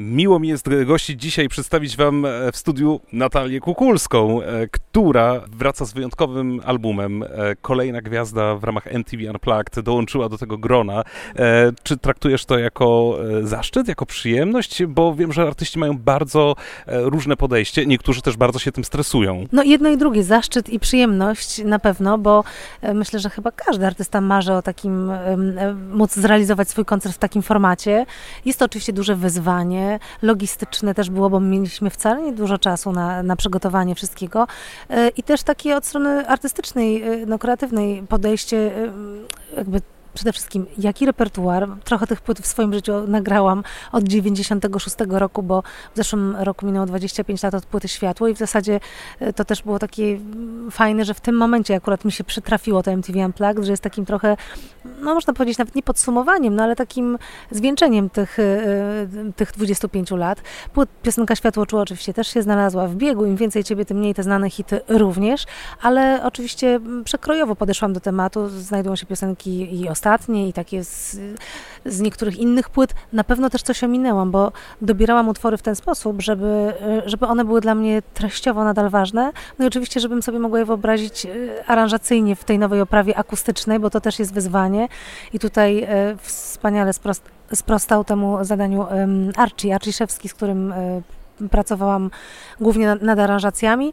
Miło mi jest gościć dzisiaj przedstawić Wam e, w studiu Natalię Kukulską, e, która wraca z wyjątkowym albumem. E, Kolejna gwiazda w ramach MTV Unplugged dołączyła do tego grona. Czy traktujesz to jako zaszczyt, jako przyjemność? Bo wiem, że artyści mają bardzo różne podejście. Niektórzy też bardzo się tym stresują. No jedno i drugie, zaszczyt i przyjemność na pewno, bo myślę, że chyba każdy artysta marzy o takim, móc zrealizować swój koncert w takim formacie. Jest to oczywiście duże wyzwanie logistyczne też było, bo mieliśmy wcale nie dużo czasu na, na przygotowanie wszystkiego. E, i też takie od strony artystycznej, e, no kreatywnej podejście e, jakby przede wszystkim jaki repertuar. Trochę tych płyt w swoim życiu nagrałam od 96 roku, bo w zeszłym roku minęło 25 lat od płyty Światło i w zasadzie e, to też było takie mm, fajne, że w tym momencie akurat mi się przytrafiło to MTV Unplugged, że jest takim trochę, no można powiedzieć nawet nie podsumowaniem, no ale takim zwieńczeniem tych, e, e, tych 25 lat. Płyt, piosenka Światło Czuło oczywiście też się znalazła w biegu, im więcej Ciebie, tym mniej te znane hity również, ale oczywiście mm, przekrojowo podeszłam do tematu, znajdują się piosenki i ostatnie ostatnie i takie z, z niektórych innych płyt, na pewno też coś ominęłam, bo dobierałam utwory w ten sposób, żeby, żeby one były dla mnie treściowo nadal ważne. No i oczywiście, żebym sobie mogła je wyobrazić e, aranżacyjnie w tej nowej oprawie akustycznej, bo to też jest wyzwanie. I tutaj e, wspaniale sprost, sprostał temu zadaniu Archie, Archie Szewski, z którym e, pracowałam głównie nad, nad aranżacjami.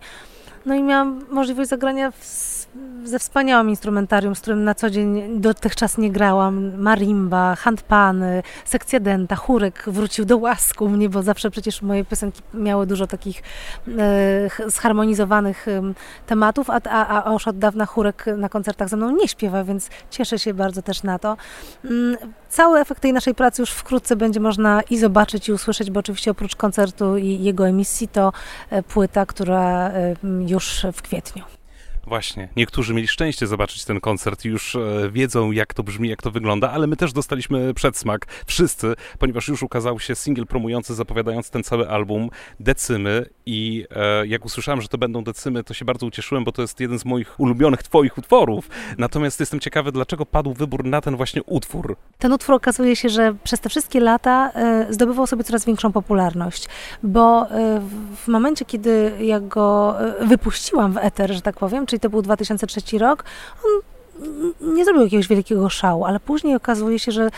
No i miałam możliwość zagrania w ze wspaniałym instrumentarium, z którym na co dzień dotychczas nie grałam. Marimba, handpany, sekcja denta, chórek wrócił do łasku mnie, bo zawsze przecież moje piosenki miały dużo takich e, zharmonizowanych e, tematów, a, a, a już od dawna chórek na koncertach ze mną nie śpiewa, więc cieszę się bardzo też na to. Cały efekt tej naszej pracy już wkrótce będzie można i zobaczyć, i usłyszeć, bo oczywiście oprócz koncertu i jego emisji to e, płyta, która e, już w kwietniu. Właśnie, niektórzy mieli szczęście zobaczyć ten koncert i już e, wiedzą, jak to brzmi, jak to wygląda, ale my też dostaliśmy przedsmak, wszyscy, ponieważ już ukazał się singiel promujący, zapowiadający ten cały album, Decymy i e, jak usłyszałem, że to będą Decymy, to się bardzo ucieszyłem, bo to jest jeden z moich ulubionych twoich utworów. Natomiast jestem ciekawy, dlaczego padł wybór na ten właśnie utwór. Ten utwór okazuje się, że przez te wszystkie lata e, zdobywał sobie coraz większą popularność, bo e, w momencie, kiedy ja go e, wypuściłam w eter, że tak powiem, czyli to był 2003 rok, on nie zrobił jakiegoś wielkiego szału, ale później okazuje się, że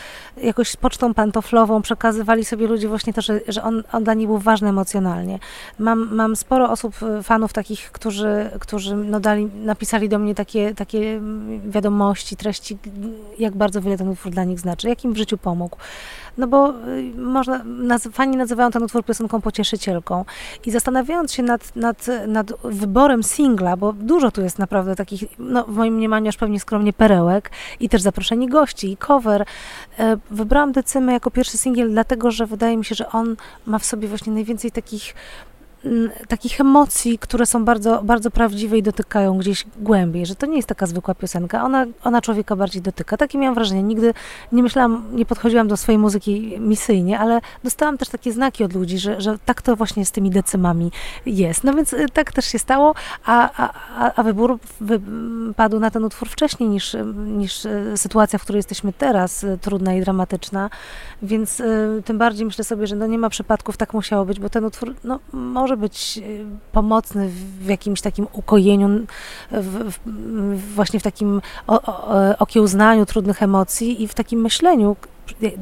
jakoś pocztą pantoflową przekazywali sobie ludzie właśnie to, że, że on, on dla nich był ważny emocjonalnie. Mam, mam sporo osób, y, fanów takich, którzy, którzy no dali, napisali do mnie takie, takie wiadomości, treści, jak bardzo wiele ten utwór dla nich znaczy, jak im w życiu pomógł. No bo y, można, naz, fani nazywają ten utwór piosenką pocieszycielką i zastanawiając się nad, nad, nad wyborem singla, bo dużo tu jest naprawdę takich, no w moim mniemaniu aż pewnie skromnie perełek i też zaproszeni gości i cover. E, wybrałam Decymę jako pierwszy singiel, dlatego że wydaje mi się, że on ma w sobie właśnie najwięcej takich takich emocji, które są bardzo, bardzo prawdziwe i dotykają gdzieś głębiej, że to nie jest taka zwykła piosenka, ona, ona człowieka bardziej dotyka. Takie miałam wrażenie. Nigdy nie myślałam, nie podchodziłam do swojej muzyki misyjnie, ale dostałam też takie znaki od ludzi, że, że tak to właśnie z tymi decymami jest. No więc y, tak też się stało, a, a, a wybór padł na ten utwór wcześniej niż, niż y, sytuacja, w której jesteśmy teraz, y, trudna i dramatyczna, więc tym bardziej myślę sobie, że no nie ma przypadków, tak musiało być, bo ten utwór no, może może być y, pomocny w jakimś takim ukojeniu, w, w, właśnie w takim o, o, okiełznaniu trudnych emocji i w takim myśleniu,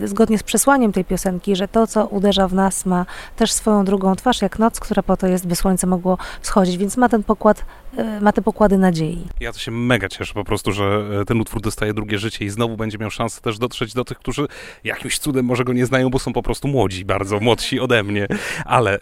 zgodnie z przesłaniem tej piosenki, że to, co uderza w nas, ma też swoją drugą twarz, jak noc, która po to jest, by słońce mogło wschodzić, więc ma ten pokład, e, ma te pokłady nadziei. Ja to się mega cieszę po prostu, że e, ten utwór dostaje drugie życie i znowu będzie miał szansę też dotrzeć do tych, którzy jakimś cudem może go nie znają, bo są po prostu młodzi, bardzo młodsi ode mnie. Ale e,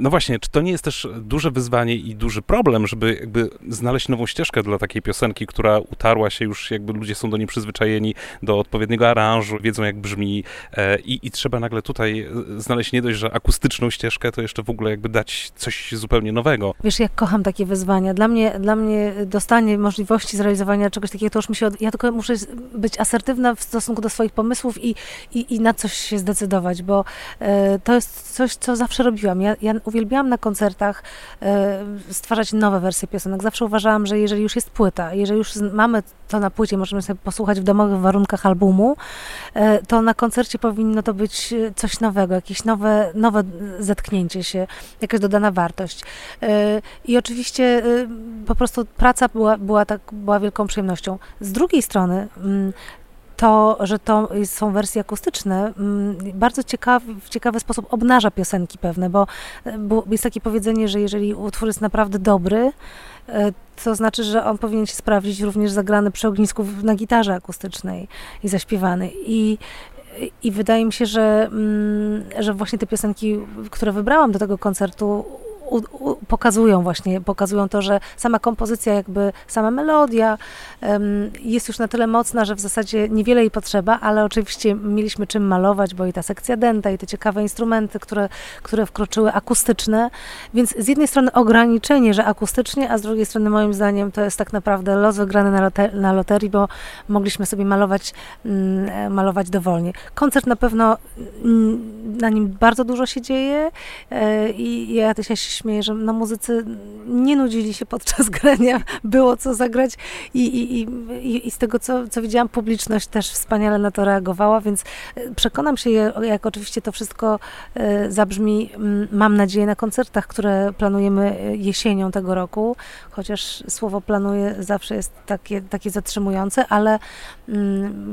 no właśnie, czy to nie jest też duże wyzwanie i duży problem, żeby jakby znaleźć nową ścieżkę dla takiej piosenki, która utarła się już, jakby ludzie są do niej przyzwyczajeni, do odpowiedniego aranżu, wiedzą jak brzmi e, i, i trzeba nagle tutaj e, znaleźć nie dość, że akustyczną ścieżkę, to jeszcze w ogóle jakby dać coś zupełnie nowego. Wiesz, jak kocham takie wyzwania. Dla mnie, dla mnie dostanie możliwości zrealizowania czegoś takiego, to już mi się... Od... Ja tylko muszę być asertywna w stosunku do swoich pomysłów i, i, i na coś się zdecydować, bo e, to jest coś, co zawsze robiłam. Ja, ja uwielbiałam na koncertach stwarzać nowe wersje piosenek. Zawsze uważałam, że jeżeli już jest płyta, jeżeli już mamy to na płycie, możemy sobie posłuchać w domowych warunkach albumu, e, to na koncercie powinno to być e, coś nowego, jakieś nowe, nowe zetknięcie się, jakaś dodana wartość. E, I oczywiście po prostu praca była, była, tak, była wielką przyjemnością. Z drugiej strony, mm, to, że to są wersje akustyczne, mm, bardzo ciekawy, w ciekawy sposób obnaża piosenki pewne, bo, bo jest takie powiedzenie, że jeżeli utwór jest naprawdę dobry, to znaczy, że on powinien się sprawdzić również zagrany przy ognisku na gitarze akustycznej i zaśpiewany. I, i wydaje mi się, że, mm, że właśnie te piosenki, które wybrałam do tego koncertu, u, u, pokazują właśnie, pokazują to, że sama kompozycja, jakby sama melodia um, jest już na tyle mocna, że w zasadzie niewiele jej potrzeba, ale oczywiście mieliśmy czym malować, bo i ta sekcja denta, i te ciekawe instrumenty, które, które wkroczyły akustyczne, więc z jednej strony ograniczenie, że akustycznie, a z drugiej strony moim zdaniem to jest tak naprawdę los wygrany na, loter na loterii, bo mogliśmy sobie malować, mm, malować dowolnie. Koncert na pewno mm, na nim bardzo dużo się dzieje e, i ja też się śmieję, że no, muzycy nie nudzili się podczas grania, było co zagrać i, i, i, i z tego, co, co widziałam, publiczność też wspaniale na to reagowała, więc e, przekonam się, jak oczywiście to wszystko e, zabrzmi, mam nadzieję, na koncertach, które planujemy e, jesienią tego roku, chociaż słowo planuję zawsze jest takie, takie zatrzymujące, ale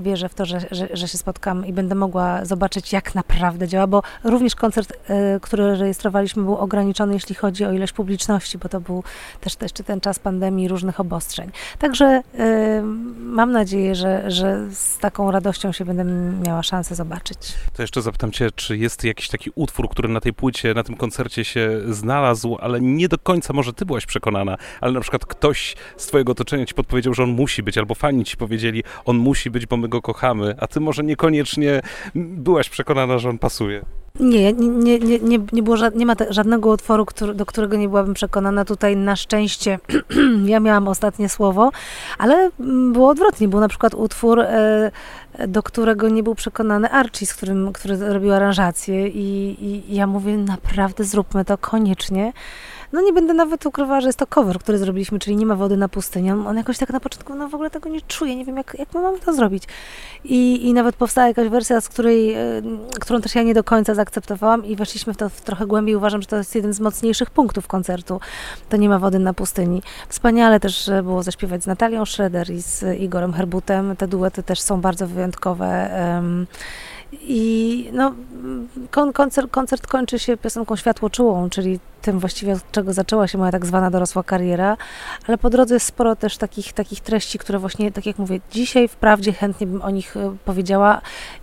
wierzę w to, że, że, że się spotkam i będę mogła zobaczyć, jak naprawdę działa, bo również koncert, który rejestrowaliśmy, był ograniczony, jeśli chodzi o ilość publiczności, bo to był też jeszcze ten czas pandemii różnych obostrzeń. Także y, mam nadzieję, że, że z taką radością się będę miała szansę zobaczyć. To jeszcze zapytam Cię, czy jest jakiś taki utwór, który na tej płycie, na tym koncercie się znalazł, ale nie do końca może Ty byłaś przekonana, ale na przykład ktoś z Twojego otoczenia Ci podpowiedział, że on musi być, albo fani Ci powiedzieli, on musi być, bo my go kochamy, a Ty może niekoniecznie byłaś przekonana, że on pasuje. Nie, nie, nie, nie, nie, było, nie ma żadnego utworu, który, do którego nie byłabym przekonana. Tutaj na szczęście ja miałam ostatnie słowo, ale było odwrotnie. Był na przykład utwór, e, do którego nie był przekonany Archie, z którym, który robił aranżację i, i ja mówię, naprawdę zróbmy to koniecznie. No nie będę nawet ukrywała, że jest to cover, który zrobiliśmy, czyli nie ma wody na pustyni. On, on jakoś tak na początku, no w ogóle tego nie czuje, nie wiem jak, jak my mamy to zrobić. I, I nawet powstała jakaś wersja, z której, e, którą też ja nie do końca zaakceptowałam i weszliśmy w to w trochę głębiej. Uważam, że to jest jeden z mocniejszych punktów koncertu. To nie ma wody na pustyni. Wspaniale też było zaśpiewać z Natalią Schroeder i z Igorem Herbutem. Te duety też są bardzo wyjątkowe. I no, kon, koncert, koncert kończy się piosenką Światło czułą, czyli tym właściwie od czego zaczęła się moja tak zwana dorosła kariera, ale po drodze jest sporo też takich, takich treści, które właśnie, tak jak mówię, dzisiaj wprawdzie chętnie bym o nich e, powiedziała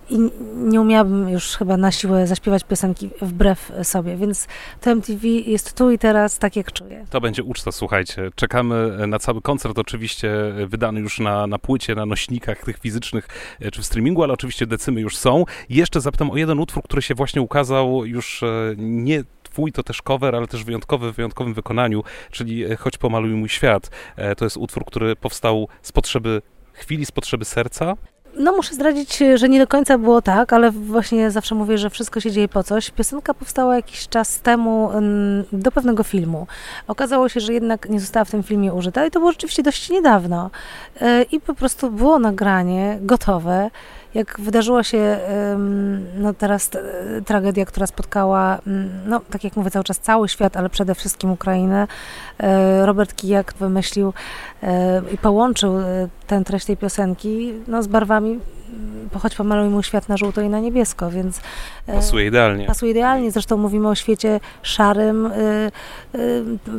i nie umiałabym już chyba na siłę zaśpiewać piosenki wbrew sobie, więc to MTV jest tu i teraz tak jak czuję. To będzie uczta, słuchajcie. Czekamy na cały koncert, oczywiście wydany już na, na płycie, na nośnikach tych fizycznych e, czy w streamingu, ale oczywiście decymy już są. Jeszcze zapytam o jeden utwór, który się właśnie ukazał już e, nie twój to też cover, ale też wyjątkowy w wyjątkowym wykonaniu, czyli e, Choć pomaluj mój świat. To jest utwór, który powstał z potrzeby chwili, z potrzeby serca. No muszę zdradzić, że nie do końca było tak, ale właśnie zawsze mówię, że wszystko się dzieje po coś. Piosenka powstała jakiś czas temu mm, do pewnego filmu. Okazało się, że jednak nie została w tym filmie użyta i to było rzeczywiście dość niedawno. I po prostu było nagranie gotowe jak wydarzyła się no teraz tragedia, która spotkała, mm, no tak jak mówię, cały czas cały świat, ale przede wszystkim Ukrainę, e, Robert Kijak wymyślił e, i połączył e, tę treść tej piosenki no, z barwami choć pomaluj mu świat na żółto i na niebiesko, więc... E, pasuje idealnie. Pasuje idealnie, zresztą mówimy o świecie szarym, e, e,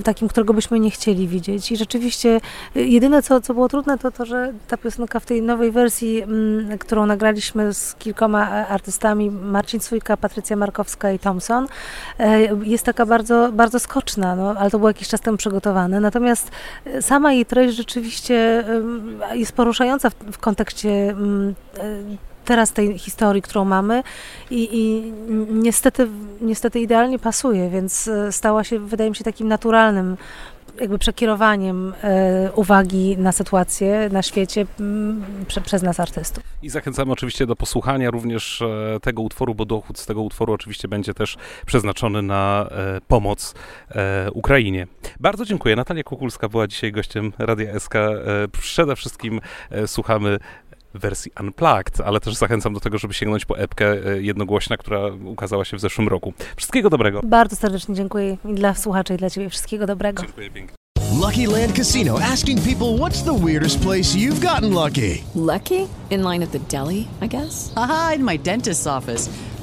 takim, którego byśmy nie chcieli widzieć. I rzeczywiście jedyne, co, co było trudne, to to, że ta piosenka w tej nowej wersji, mm, którą nagraliśmy z kilkoma artystami, Marcin Swójka, Patrycja Markowska i Thompson, jest taka bardzo, bardzo skoczna, no, ale to było jakiś czas temu przygotowane. Natomiast sama jej treść rzeczywiście jest poruszająca w, w kontekście mm, teraz tej historii, którą mamy i, i niestety, niestety idealnie pasuje, więc e, stała się, wydaje mi się, takim naturalnym jakby przekierowaniem e, uwagi na sytuację na świecie przez nas artystów. I zachęcamy oczywiście do posłuchania również e, tego utworu, bo dochód z tego utworu oczywiście będzie też przeznaczony na e, pomoc Ukrainie. Bardzo dziękuję. Natalia Kukulska była dzisiaj gościem Radia SK. Przede wszystkim e, wersji Unplugged, ale też zachęcam do tego, żeby sięgnąć po epkę e, jednogłośna, która ukazała się w zeszłym roku. Wszystkiego dobrego. Bardzo serdecznie dziękuję i dla słuchaczy, i dla Ciebie wszystkiego dobrego. Dziękuję pięknie. Lucky Land Casino asking people what's the weirdest place you've gotten lucky? Lucky? In line at the deli, I guess? Aha, in my dentist's office.